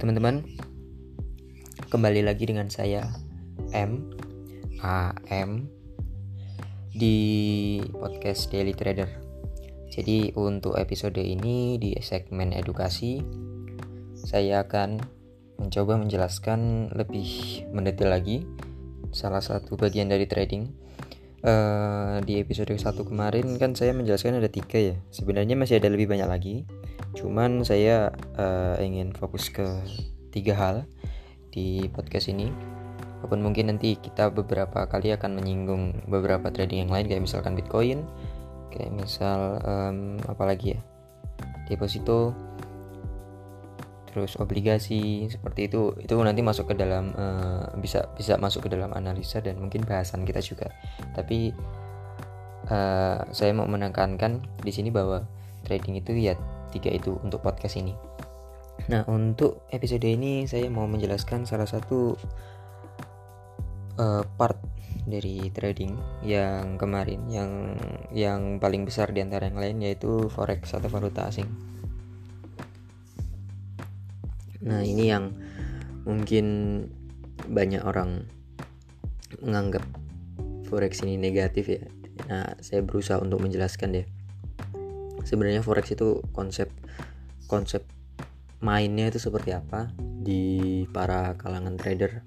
teman-teman, kembali lagi dengan saya M A M di podcast Daily Trader. Jadi untuk episode ini di segmen edukasi saya akan mencoba menjelaskan lebih mendetail lagi salah satu bagian dari trading. Uh, di episode satu kemarin kan saya menjelaskan ada tiga ya. Sebenarnya masih ada lebih banyak lagi Cuman saya uh, ingin fokus ke tiga hal di podcast ini. Walaupun mungkin nanti kita beberapa kali akan menyinggung beberapa trading yang lain kayak misalkan Bitcoin, kayak misal um, apa lagi ya deposito, terus obligasi seperti itu itu nanti masuk ke dalam uh, bisa bisa masuk ke dalam analisa dan mungkin bahasan kita juga. Tapi uh, saya mau menekankan di sini bahwa trading itu ya tiga itu untuk podcast ini. Nah, untuk episode ini saya mau menjelaskan salah satu uh, part dari trading yang kemarin yang yang paling besar di antara yang lain yaitu forex atau valuta asing. Nah, ini yang mungkin banyak orang menganggap forex ini negatif ya. Nah, saya berusaha untuk menjelaskan deh sebenarnya forex itu konsep konsep mainnya itu seperti apa di para kalangan trader.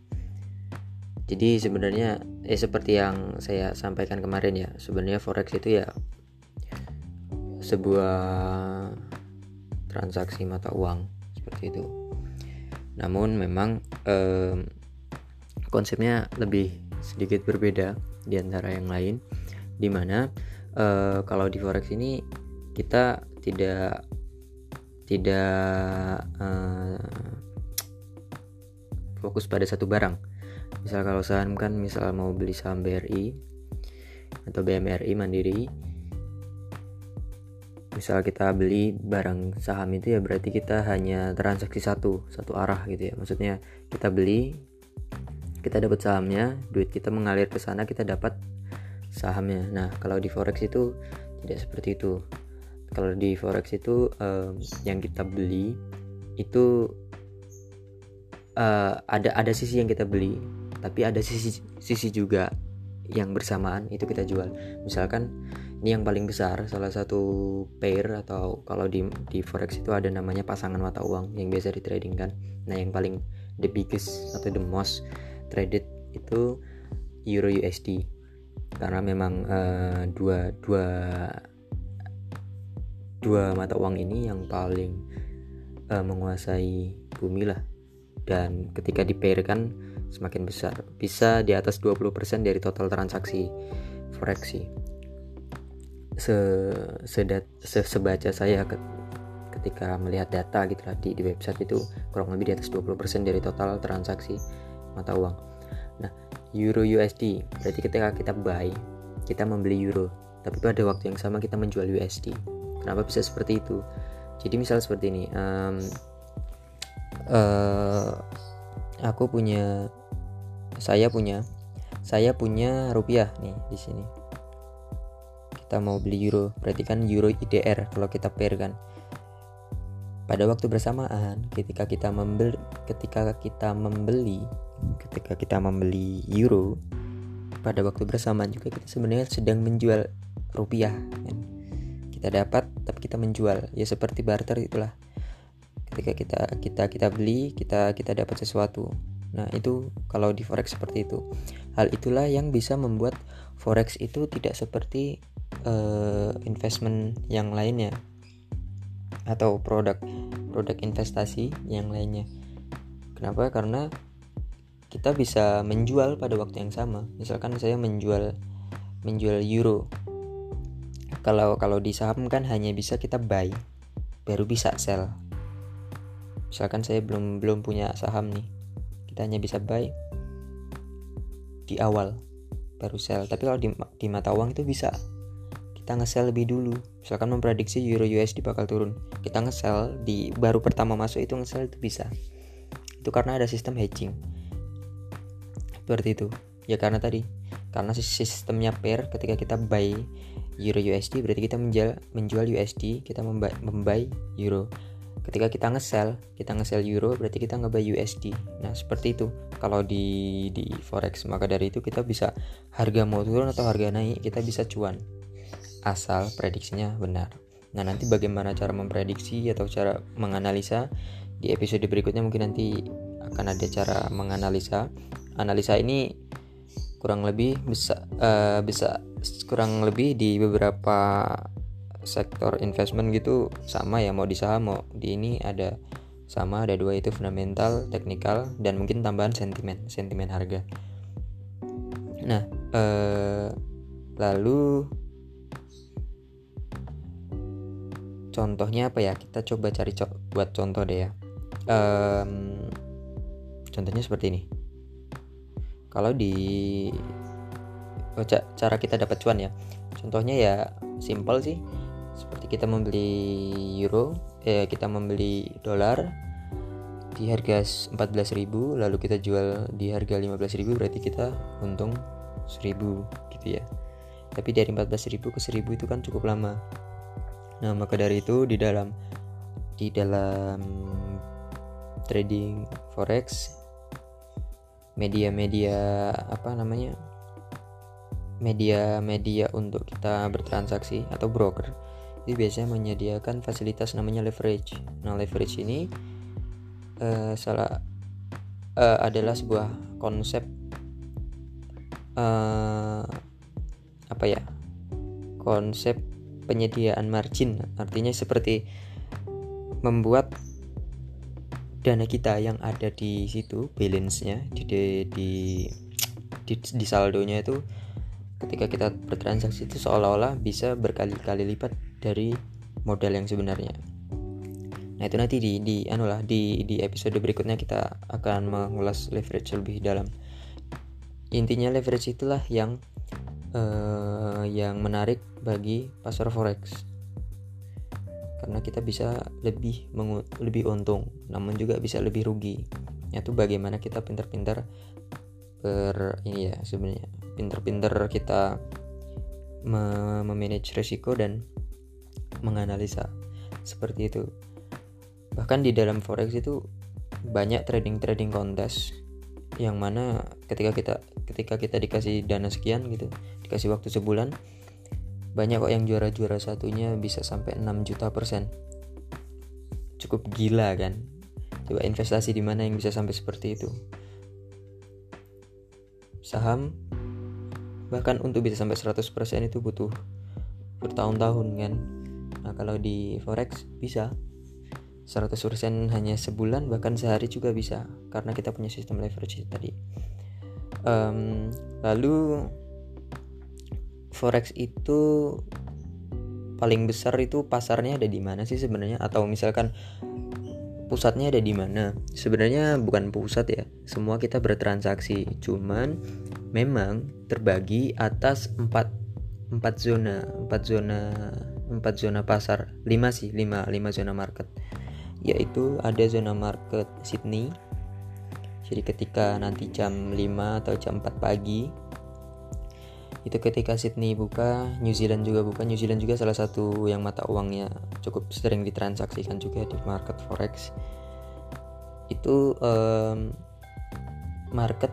Jadi sebenarnya eh seperti yang saya sampaikan kemarin ya sebenarnya forex itu ya sebuah transaksi mata uang seperti itu. Namun memang eh, konsepnya lebih sedikit berbeda di antara yang lain di mana eh, kalau di forex ini kita tidak tidak uh, fokus pada satu barang. Misal kalau saham kan misal mau beli saham BRI atau BMRI Mandiri misal kita beli barang saham itu ya berarti kita hanya transaksi satu satu arah gitu ya. Maksudnya kita beli kita dapat sahamnya duit kita mengalir ke sana kita dapat sahamnya. Nah kalau di forex itu tidak seperti itu kalau di forex itu um, yang kita beli itu uh, ada ada sisi yang kita beli tapi ada sisi sisi juga yang bersamaan itu kita jual. Misalkan ini yang paling besar salah satu pair atau kalau di di forex itu ada namanya pasangan mata uang yang biasa di trading kan. Nah yang paling the biggest atau the most traded itu euro USD karena memang uh, dua dua dua mata uang ini yang paling uh, menguasai bumi lah. Dan ketika dipairkan semakin besar. Bisa di atas 20% dari total transaksi forex sih. Se, sedat, se sebaca saya ke, ketika melihat data gitu lah di, di website itu kurang lebih di atas 20% dari total transaksi mata uang. Nah euro USD berarti ketika kita buy kita membeli euro. Tapi pada waktu yang sama kita menjual USD kenapa bisa seperti itu? Jadi misal seperti ini um, uh, aku punya saya punya saya punya rupiah nih di sini. Kita mau beli euro berarti kan euro IDR kalau kita pair kan. Pada waktu bersamaan ketika kita membeli ketika kita membeli ketika kita membeli euro pada waktu bersamaan juga kita sebenarnya sedang menjual rupiah kan? Kita dapat tapi kita menjual. Ya seperti barter itulah. Ketika kita kita kita beli kita kita dapat sesuatu. Nah itu kalau di forex seperti itu. Hal itulah yang bisa membuat forex itu tidak seperti uh, investment yang lainnya. Atau produk produk investasi yang lainnya. Kenapa? Karena kita bisa menjual pada waktu yang sama. Misalkan saya menjual menjual euro kalau kalau di saham kan hanya bisa kita buy baru bisa sell. Misalkan saya belum belum punya saham nih kita hanya bisa buy di awal baru sell. Tapi kalau di, di mata uang itu bisa kita nge-sell lebih dulu. Misalkan memprediksi euro USD bakal turun kita nge-sell di baru pertama masuk itu nge-sell itu bisa. Itu karena ada sistem hedging. Seperti itu. Ya karena tadi karena sistemnya pair ketika kita buy euro USD berarti kita menjual menjual USD kita membuy, membuy euro. Ketika kita nge-sell kita nge-sell euro berarti kita nge-buy USD nah seperti itu. Kalau di di forex maka dari itu kita bisa harga mau turun atau harga naik kita bisa cuan. Asal prediksinya benar. Nah nanti bagaimana cara memprediksi atau cara menganalisa? Di episode berikutnya mungkin nanti akan ada cara menganalisa. Analisa ini kurang lebih bisa uh, bisa kurang lebih di beberapa sektor investment gitu sama ya mau di saham mau di ini ada sama ada dua itu fundamental, teknikal dan mungkin tambahan sentimen, sentimen harga. Nah, eh, lalu contohnya apa ya? Kita coba cari co buat contoh deh ya. Um, contohnya seperti ini. Kalau di oh, cara kita dapat cuan ya. Contohnya ya simple sih. Seperti kita membeli euro eh kita membeli dolar di harga 14.000 lalu kita jual di harga 15.000 berarti kita untung 1000 gitu ya. Tapi dari 14.000 ke 1000 itu kan cukup lama. Nah maka dari itu di dalam di dalam trading forex media-media apa namanya media-media untuk kita bertransaksi atau broker itu biasanya menyediakan fasilitas namanya leverage. Nah, leverage ini uh, salah uh, adalah sebuah konsep uh, apa ya? Konsep penyediaan margin. Artinya seperti membuat dana kita yang ada di situ balance-nya di di di, di, di saldonya itu ketika kita bertransaksi itu seolah-olah bisa berkali-kali lipat dari modal yang sebenarnya. Nah itu nanti di di anu lah di di episode berikutnya kita akan mengulas leverage lebih dalam. Intinya leverage itulah yang uh, yang menarik bagi pasar forex karena kita bisa lebih lebih untung namun juga bisa lebih rugi. Itu bagaimana kita pintar-pintar ber ini ya sebenarnya. Pintar-pintar kita memanage resiko dan menganalisa. Seperti itu. Bahkan di dalam forex itu banyak trading trading kontes yang mana ketika kita ketika kita dikasih dana sekian gitu dikasih waktu sebulan banyak kok yang juara-juara satunya bisa sampai 6 juta persen. Cukup gila kan? Coba investasi di mana yang bisa sampai seperti itu? Saham bahkan untuk bisa sampai 100% itu butuh bertahun-tahun kan? Nah kalau di forex bisa. 100% hanya sebulan bahkan sehari juga bisa karena kita punya sistem leverage tadi. Um, lalu forex itu paling besar itu pasarnya ada di mana sih sebenarnya atau misalkan pusatnya ada di mana? Sebenarnya bukan pusat ya. Semua kita bertransaksi, cuman memang terbagi atas empat empat zona, empat zona empat zona pasar lima sih lima lima zona market yaitu ada zona market Sydney jadi ketika nanti jam 5 atau jam 4 pagi itu ketika Sydney buka New Zealand juga buka. New Zealand juga salah satu yang mata uangnya cukup sering ditransaksikan juga di market forex. Itu um, market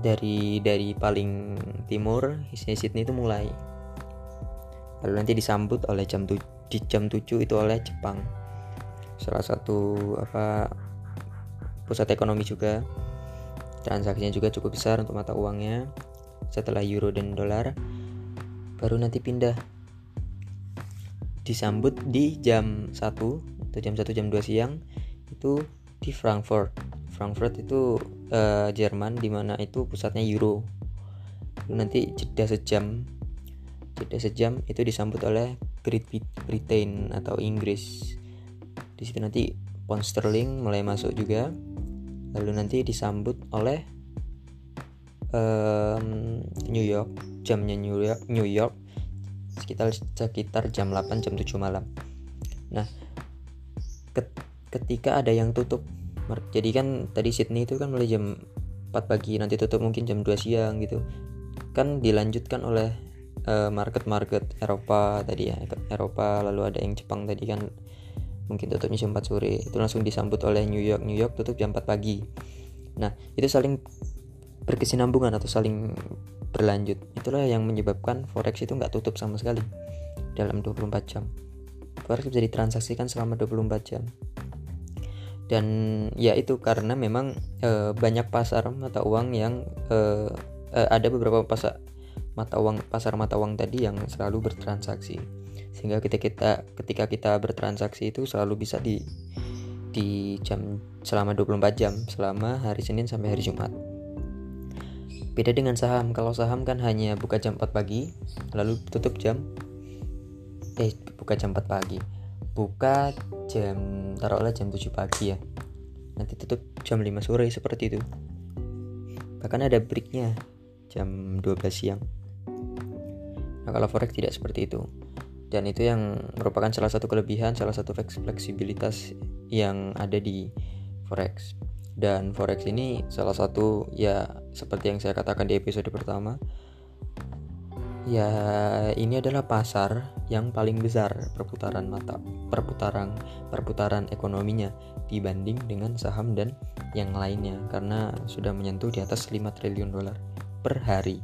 dari dari paling timur isinya Sydney itu mulai. Lalu nanti disambut oleh jam tu, di jam 7 itu oleh Jepang. Salah satu apa pusat ekonomi juga. Transaksinya juga cukup besar untuk mata uangnya setelah euro dan dolar baru nanti pindah. Disambut di jam 1 atau jam 1 jam 2 siang itu di Frankfurt. Frankfurt itu uh, Jerman di mana itu pusatnya euro. Nanti jeda sejam. Jeda sejam itu disambut oleh Great Britain atau Inggris. Di situ nanti pound sterling mulai masuk juga. Lalu nanti disambut oleh um, New York jamnya New York New York sekitar sekitar jam 8 jam 7 malam. Nah ketika ada yang tutup jadi kan tadi Sydney itu kan mulai jam 4 pagi nanti tutup mungkin jam 2 siang gitu. Kan dilanjutkan oleh Eh, market-market Eropa tadi ya Eropa lalu ada yang Jepang tadi kan mungkin tutupnya jam 4 sore itu langsung disambut oleh New York New York tutup jam 4 pagi. Nah itu saling berkesinambungan atau saling berlanjut. Itulah yang menyebabkan forex itu nggak tutup sama sekali dalam 24 jam. Forex bisa ditransaksikan selama 24 jam. Dan ya itu karena memang e, banyak pasar mata uang yang e, e, ada beberapa pasar mata uang pasar mata uang tadi yang selalu bertransaksi. Sehingga ketika kita ketika kita bertransaksi itu selalu bisa di di jam selama 24 jam selama hari Senin sampai hari Jumat. Beda dengan saham, kalau saham kan hanya buka jam 4 pagi, lalu tutup jam eh buka jam 4 pagi. Buka jam taruhlah jam 7 pagi ya. Nanti tutup jam 5 sore seperti itu. Bahkan ada breaknya jam 12 siang. Nah, kalau forex tidak seperti itu dan itu yang merupakan salah satu kelebihan salah satu fleksibilitas yang ada di forex dan forex ini salah satu ya seperti yang saya katakan di episode pertama ya ini adalah pasar yang paling besar perputaran mata perputaran perputaran ekonominya dibanding dengan saham dan yang lainnya karena sudah menyentuh di atas 5 triliun dolar per hari.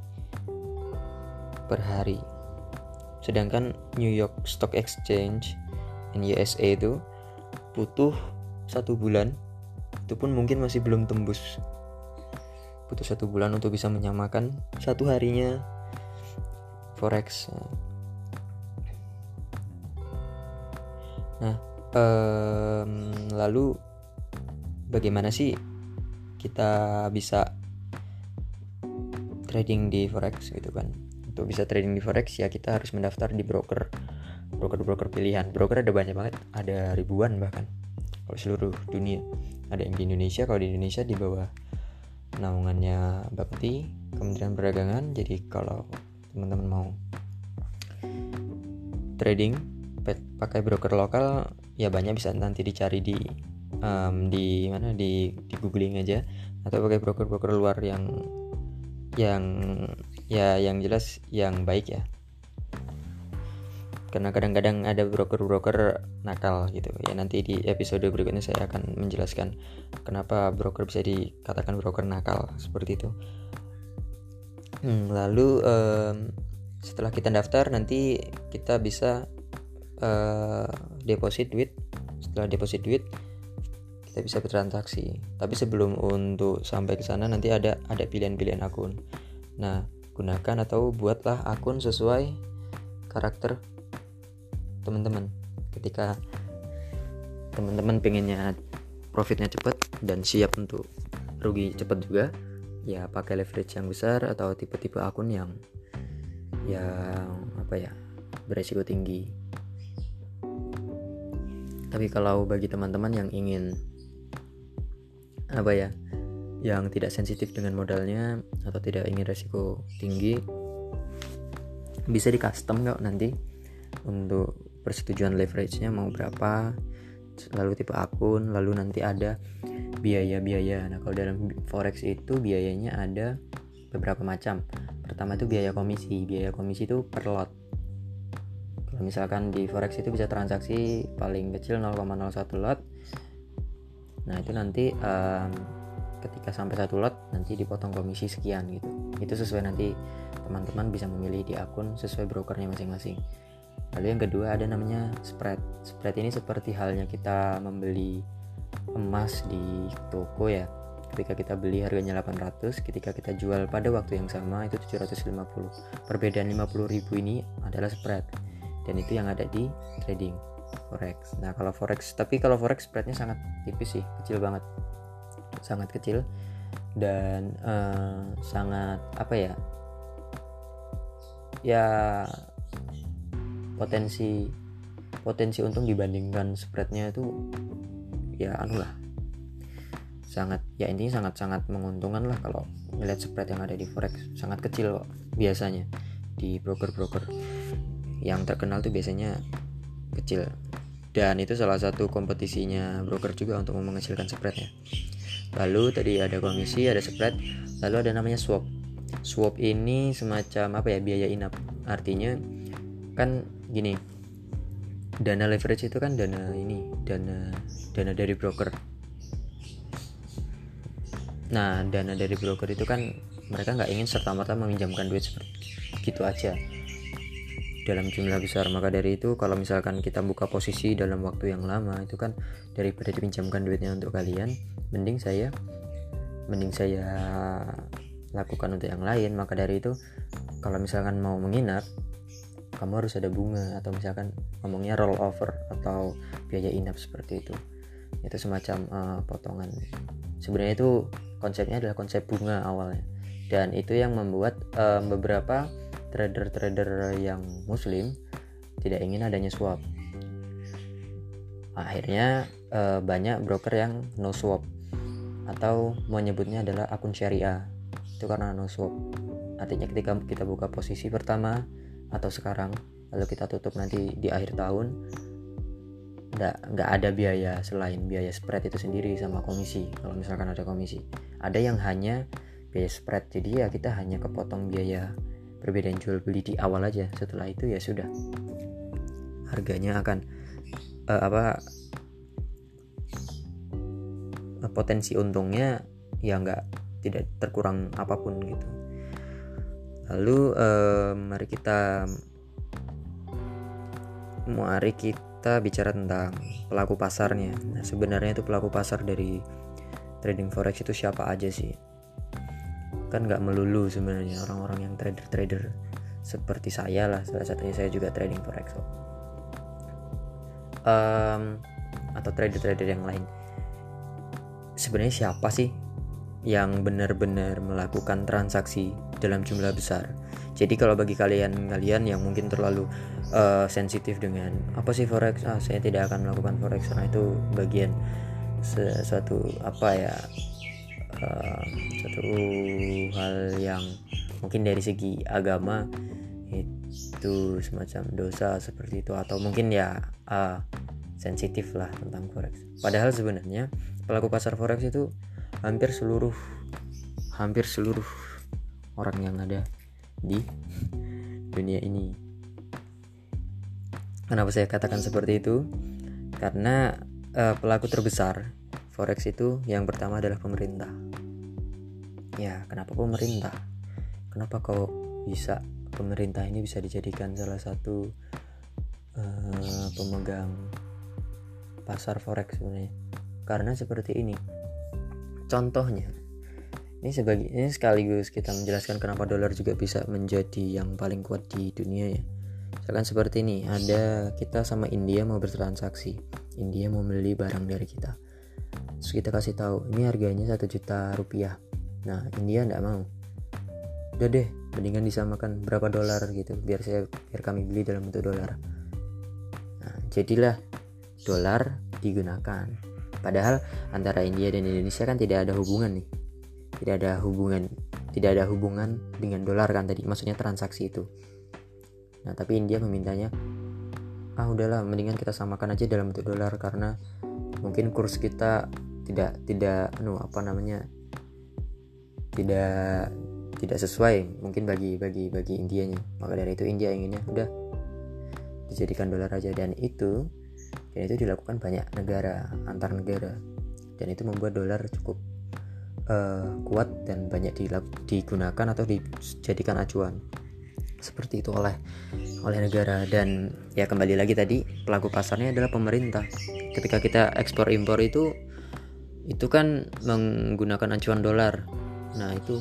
Per hari. Sedangkan New York Stock Exchange NYSE itu butuh satu bulan itu pun mungkin masih belum tembus. Butuh satu bulan untuk bisa menyamakan satu harinya forex. Nah um, lalu bagaimana sih kita bisa trading di forex gitu kan? Untuk bisa trading di forex ya kita harus mendaftar di broker. Broker-broker pilihan. Broker ada banyak banget. Ada ribuan bahkan. Kalau seluruh dunia ada yang di Indonesia kalau di Indonesia di bawah naungannya Bapeti Kementerian Perdagangan. Jadi kalau teman-teman mau trading pakai broker lokal ya banyak bisa nanti dicari di um, di mana di di googling aja. Atau pakai broker-broker luar yang yang ya yang jelas yang baik ya karena kadang-kadang ada broker-broker nakal gitu. Ya nanti di episode berikutnya saya akan menjelaskan kenapa broker bisa dikatakan broker nakal seperti itu. Hmm, lalu um, setelah kita daftar nanti kita bisa uh, deposit duit. Setelah deposit duit kita bisa bertransaksi. Tapi sebelum untuk sampai ke sana nanti ada ada pilihan-pilihan akun. Nah gunakan atau buatlah akun sesuai karakter teman-teman. Ketika teman-teman pengennya profitnya cepat dan siap untuk rugi cepat juga ya pakai leverage yang besar atau tipe-tipe akun yang yang apa ya beresiko tinggi. Tapi kalau bagi teman-teman yang ingin apa ya yang tidak sensitif dengan modalnya atau tidak ingin resiko tinggi bisa di custom kok nanti untuk persetujuan leverage-nya mau berapa lalu tipe akun lalu nanti ada biaya-biaya. Nah kalau dalam forex itu biayanya ada beberapa macam. Pertama itu biaya komisi. Biaya komisi itu per lot. Kalau misalkan di forex itu bisa transaksi paling kecil 0,01 lot. Nah itu nanti um, ketika sampai satu lot nanti dipotong komisi sekian gitu. Itu sesuai nanti teman-teman bisa memilih di akun sesuai brokernya masing-masing lalu yang kedua ada namanya spread. Spread ini seperti halnya kita membeli emas di toko ya. Ketika kita beli harganya 800 ketika kita jual pada waktu yang sama itu 750 perbedaan 50 ribu ini adalah spread. Dan itu yang ada di trading forex. Nah kalau forex tapi kalau forex spreadnya sangat tipis sih kecil banget. Sangat kecil dan uh, sangat apa ya ya potensi potensi untung dibandingkan spreadnya itu ya anu lah. Sangat ya intinya sangat sangat menguntungkan lah kalau melihat spread yang ada di forex. Sangat kecil kok biasanya. Di broker-broker yang terkenal tuh biasanya kecil. Dan itu salah satu kompetisinya broker juga untuk menghasilkan spreadnya lalu tadi ada komisi ada spread lalu ada namanya swap. Swap ini semacam apa ya biaya inap. Artinya kan gini dana leverage itu kan dana ini dana dana dari broker. Nah dana dari broker itu kan mereka nggak ingin serta merta meminjamkan duit seperti gitu aja. Dalam jumlah besar maka dari itu kalau misalkan kita buka posisi dalam waktu yang lama itu kan daripada dipinjamkan duitnya untuk kalian mending saya mending saya lakukan untuk yang lain. Maka dari itu kalau misalkan mau menginap kamu harus ada bunga atau misalkan ngomongnya roll over atau biaya inap seperti itu. Itu semacam uh, potongan. Sebenarnya itu konsepnya adalah konsep bunga awalnya. Dan itu yang membuat uh, beberapa trader-trader yang muslim tidak ingin adanya swap. Akhirnya e, banyak broker yang no swap. Atau menyebutnya adalah akun syariah. Itu karena no swap. Artinya ketika kita buka posisi pertama atau sekarang lalu kita tutup nanti di akhir tahun nggak nggak ada biaya selain biaya spread itu sendiri sama komisi kalau misalkan ada komisi. Ada yang hanya biaya spread jadi ya kita hanya kepotong biaya perbedaan jual beli di awal aja. Setelah itu ya sudah. Harganya akan uh, apa uh, potensi untungnya ya nggak tidak terkurang apa pun gitu lalu uh, mari kita mari kita bicara tentang pelaku pasarnya. Nah sebenarnya itu pelaku pasar dari trading forex itu siapa aja sih? Kan nggak melulu sebenarnya orang-orang yang trader-trader seperti saya lah. Salah satunya saya juga trading forex um, atau trader-trader yang lain. Sebenarnya siapa sih yang benar-benar melakukan transaksi dalam jumlah besar jadi kalau bagi kalian kalian yang mungkin terlalu uh, sensitif dengan apa sih forex ah saya tidak akan melakukan forex karena itu bagian sesuatu apa ya uh, satu hal yang mungkin dari segi agama itu semacam dosa seperti itu atau mungkin ya uh, sensitif lah tentang forex. Padahal sebenarnya pelaku pasar forex itu hampir seluruh hampir seluruh orang yang ada di dunia ini. Kenapa saya katakan seperti itu? Karena uh, pelaku terbesar forex itu yang pertama adalah pemerintah ya kenapa pemerintah kenapa kau bisa pemerintah ini bisa dijadikan salah satu uh, pemegang pasar forex sebenarnya karena seperti ini contohnya ini sebagai ini sekaligus kita menjelaskan kenapa dolar juga bisa menjadi yang paling kuat di dunia ya. Misalkan seperti ini ada kita sama India mau bertransaksi. India mau beli barang dari kita. Terus kita kasih tahu ini harganya satu juta rupiah. Nah India nggak mau. Udah deh mendingan disamakan berapa dolar gitu biar saya biar kami beli dalam bentuk dolar. Nah jadilah dolar digunakan. Padahal antara India dan Indonesia kan tidak ada hubungan nih tidak ada hubungan tidak ada hubungan dengan dolar kan tadi maksudnya transaksi itu. Nah tapi India memintanya ah udahlah mendingan kita samakan aja dalam bentuk dolar karena mungkin kurs kita tidak tidak anu apa namanya tidak tidak sesuai mungkin bagi bagi bagi Indianya. Maka dari itu India inginnya udah dijadikan dolar aja. Dan itu dan itu dilakukan banyak negara antar negara. Dan itu membuat dolar cukup uh, kuat dan banyak digunakan atau dijadikan acuan. Seperti itu oleh oleh negara. Dan ya kembali lagi tadi pelaku pasarnya adalah pemerintah. Ketika kita ekspor impor itu itu kan menggunakan acuan dolar. Nah itu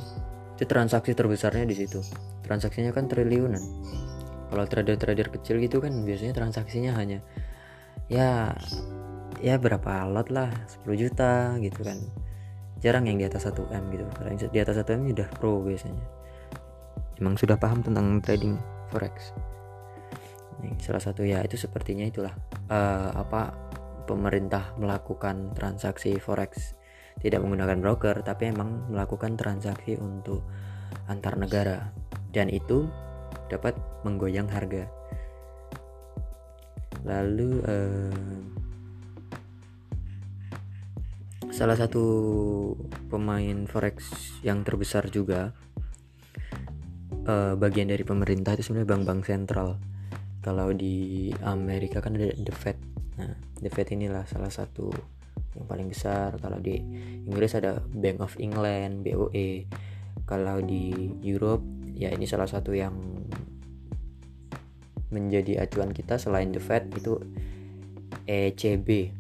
itu transaksi terbesarnya di situ. Transaksinya kan triliunan. Kalau trader-trader kecil gitu kan biasanya transaksinya hanya ya ya berapa lot lah 10 juta gitu kan jarang yang di atas 1 m gitu. Kalau yang di atas 1 m udah pro biasanya. Emang sudah paham tentang trading forex. Ini salah satu ya itu sepertinya itulah uh, apa pemerintah melakukan transaksi forex. Tidak menggunakan broker tapi emang melakukan transaksi untuk antar negara. Dan itu dapat menggoyang harga. Lalu eh, salah satu pemain forex yang terbesar juga eh, bagian dari pemerintah itu sebenarnya bank-bank sentral. Kalau di Amerika kan ada The Fed. Nah The Fed inilah salah satu yang paling besar. Kalau di Inggris ada Bank of England BOE kalau di Europe ya ini salah satu yang menjadi acuan kita selain The Fed itu ECB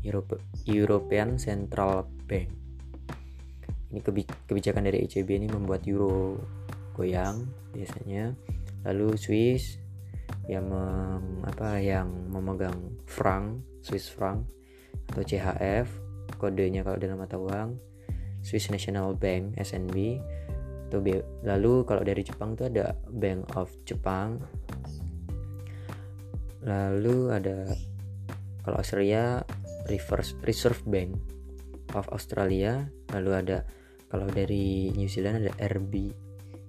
Europe, European Central Bank. Ini kebijakan dari ECB ini membuat euro goyang biasanya. Lalu Swiss yang mem, apa yang memegang franc Swiss franc atau CHF kodenya kalau dalam mata uang Swiss National Bank SNB lalu kalau dari Jepang itu ada Bank of Jepang. Lalu ada kalau Australia Reverse Reserve Bank of Australia. Lalu ada kalau dari New Zealand ada RB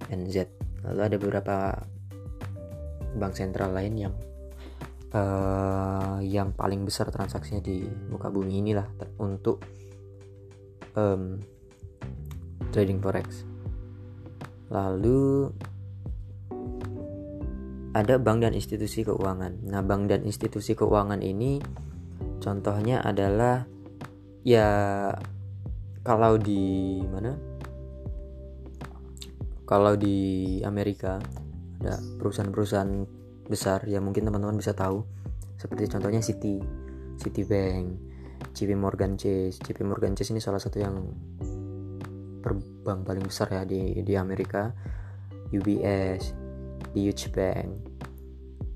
NZ lalu ada beberapa bank sentral lain yang uh, yang paling besar transaksinya di muka bumi inilah untuk um, trading forex. Lalu ada bank dan institusi keuangan. Nah, bank dan institusi keuangan ini contohnya adalah ya kalau di mana? Kalau di Amerika ada perusahaan-perusahaan besar ya mungkin teman-teman bisa tahu seperti contohnya Citi, Citibank, JP Morgan Chase. JP Morgan Chase ini salah satu yang perbank paling besar ya di di Amerika. UBS, Deutsche Bank,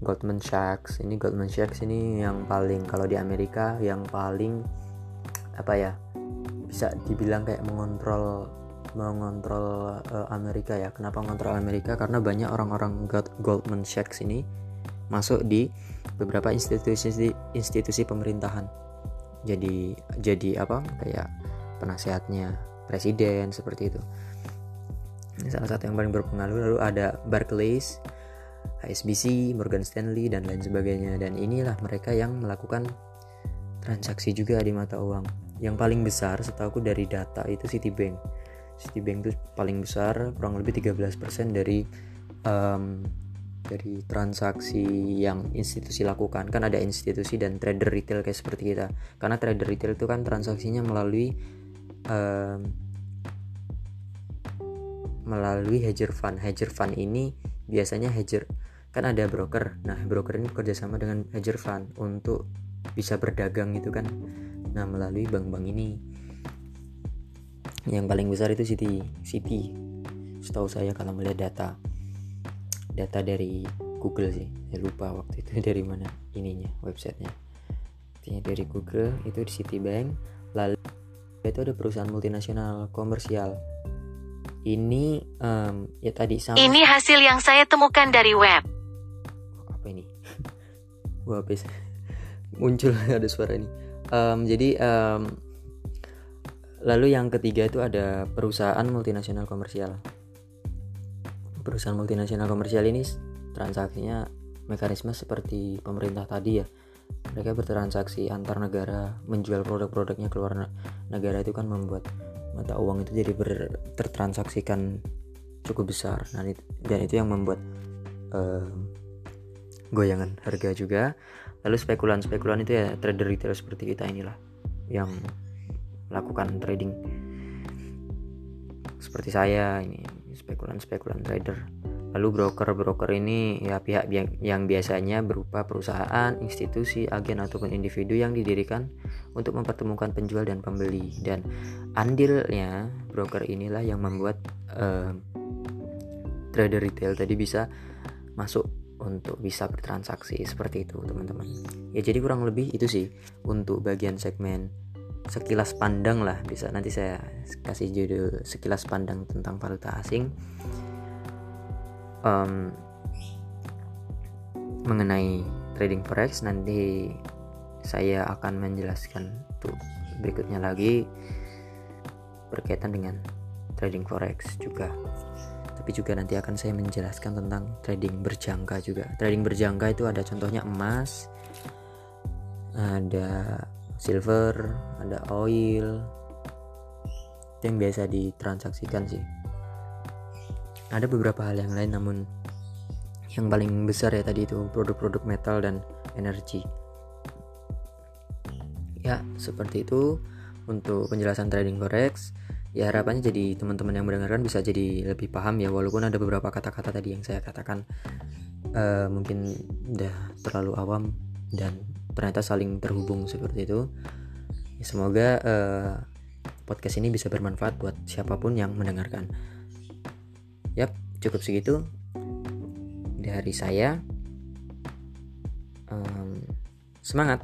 Goldman Sachs. Ini Goldman Sachs ini yang paling kalau di Amerika yang paling apa ya? Bisa dibilang kayak mengontrol mengontrol uh, Amerika ya. Kenapa mengontrol Amerika? Karena banyak orang-orang Goldman Sachs ini masuk di beberapa institusi institusi pemerintahan. Jadi jadi apa? Kayak penasehatnya presiden seperti itu ini salah satu yang paling berpengaruh lalu ada Barclays HSBC Morgan Stanley dan lain sebagainya. Dan inilah mereka yang melakukan transaksi juga di mata uang. Yang paling besar setahu dari data itu Citibank. Citibank itu paling besar kurang lebih 13% dari um, dari transaksi yang institusi lakukan. Kan ada institusi dan trader retail kayak seperti kita. Karena trader retail itu kan transaksinya melalui um, melalui hedger fund. Hedger fund ini biasanya hedger kan ada broker. Nah, broker ini bekerja sama dengan hedger fund untuk bisa berdagang gitu kan. Nah, melalui bank-bank ini. Yang paling besar itu City, City. Setahu saya kalau melihat data data dari Google sih. Saya lupa waktu itu dari mana ininya websitenya. Intinya dari Google itu di Citibank. Lalu itu ada perusahaan multinasional komersial ini um, ya tadi sama. Ini hasil yang saya temukan dari web. Apa ini? Wah habis muncul ada suara ini. Um, jadi um, lalu yang ketiga itu ada perusahaan multinasional komersial. Perusahaan multinasional komersial ini transaksinya mekanisme seperti pemerintah tadi ya. Mereka bertransaksi antar negara menjual produk-produknya keluar negara itu kan membuat mata uang itu jadi ber, tertransaksikan cukup besar. Nah, dan itu yang membuat uh, goyangan harga juga. Lalu spekulan-spekulan itu ya trader retail seperti kita inilah yang melakukan trading. Seperti saya ini spekulan-spekulan trader Lalu broker-broker ini ya pihak yang biasanya berupa perusahaan, institusi, agen ataupun individu yang didirikan untuk mempertemukan penjual dan pembeli. Dan andilnya broker inilah yang membuat uh, trader retail tadi bisa masuk untuk bisa bertransaksi seperti itu teman-teman. Ya jadi kurang lebih itu sih untuk bagian segmen sekilas pandang lah. Bisa nanti saya kasih judul sekilas pandang tentang valuta asing um, mengenai trading forex nanti saya akan menjelaskan tuh berikutnya lagi berkaitan dengan trading forex juga. Tapi juga nanti akan saya menjelaskan tentang trading berjangka juga. Trading berjangka itu ada contohnya emas ada silver ada oil itu yang biasa ditransaksikan sih ada beberapa hal yang lain namun yang paling besar ya tadi itu produk-produk metal dan energi. Ya seperti itu untuk penjelasan trading forex. Ya harapannya jadi teman-teman yang mendengarkan bisa jadi lebih paham ya walaupun ada beberapa kata-kata tadi yang saya katakan uh, mungkin udah terlalu awam dan ternyata saling terhubung seperti itu. Ya, semoga uh, podcast ini bisa bermanfaat buat siapa pun yang mendengarkan cukup segitu dari saya. Um, semangat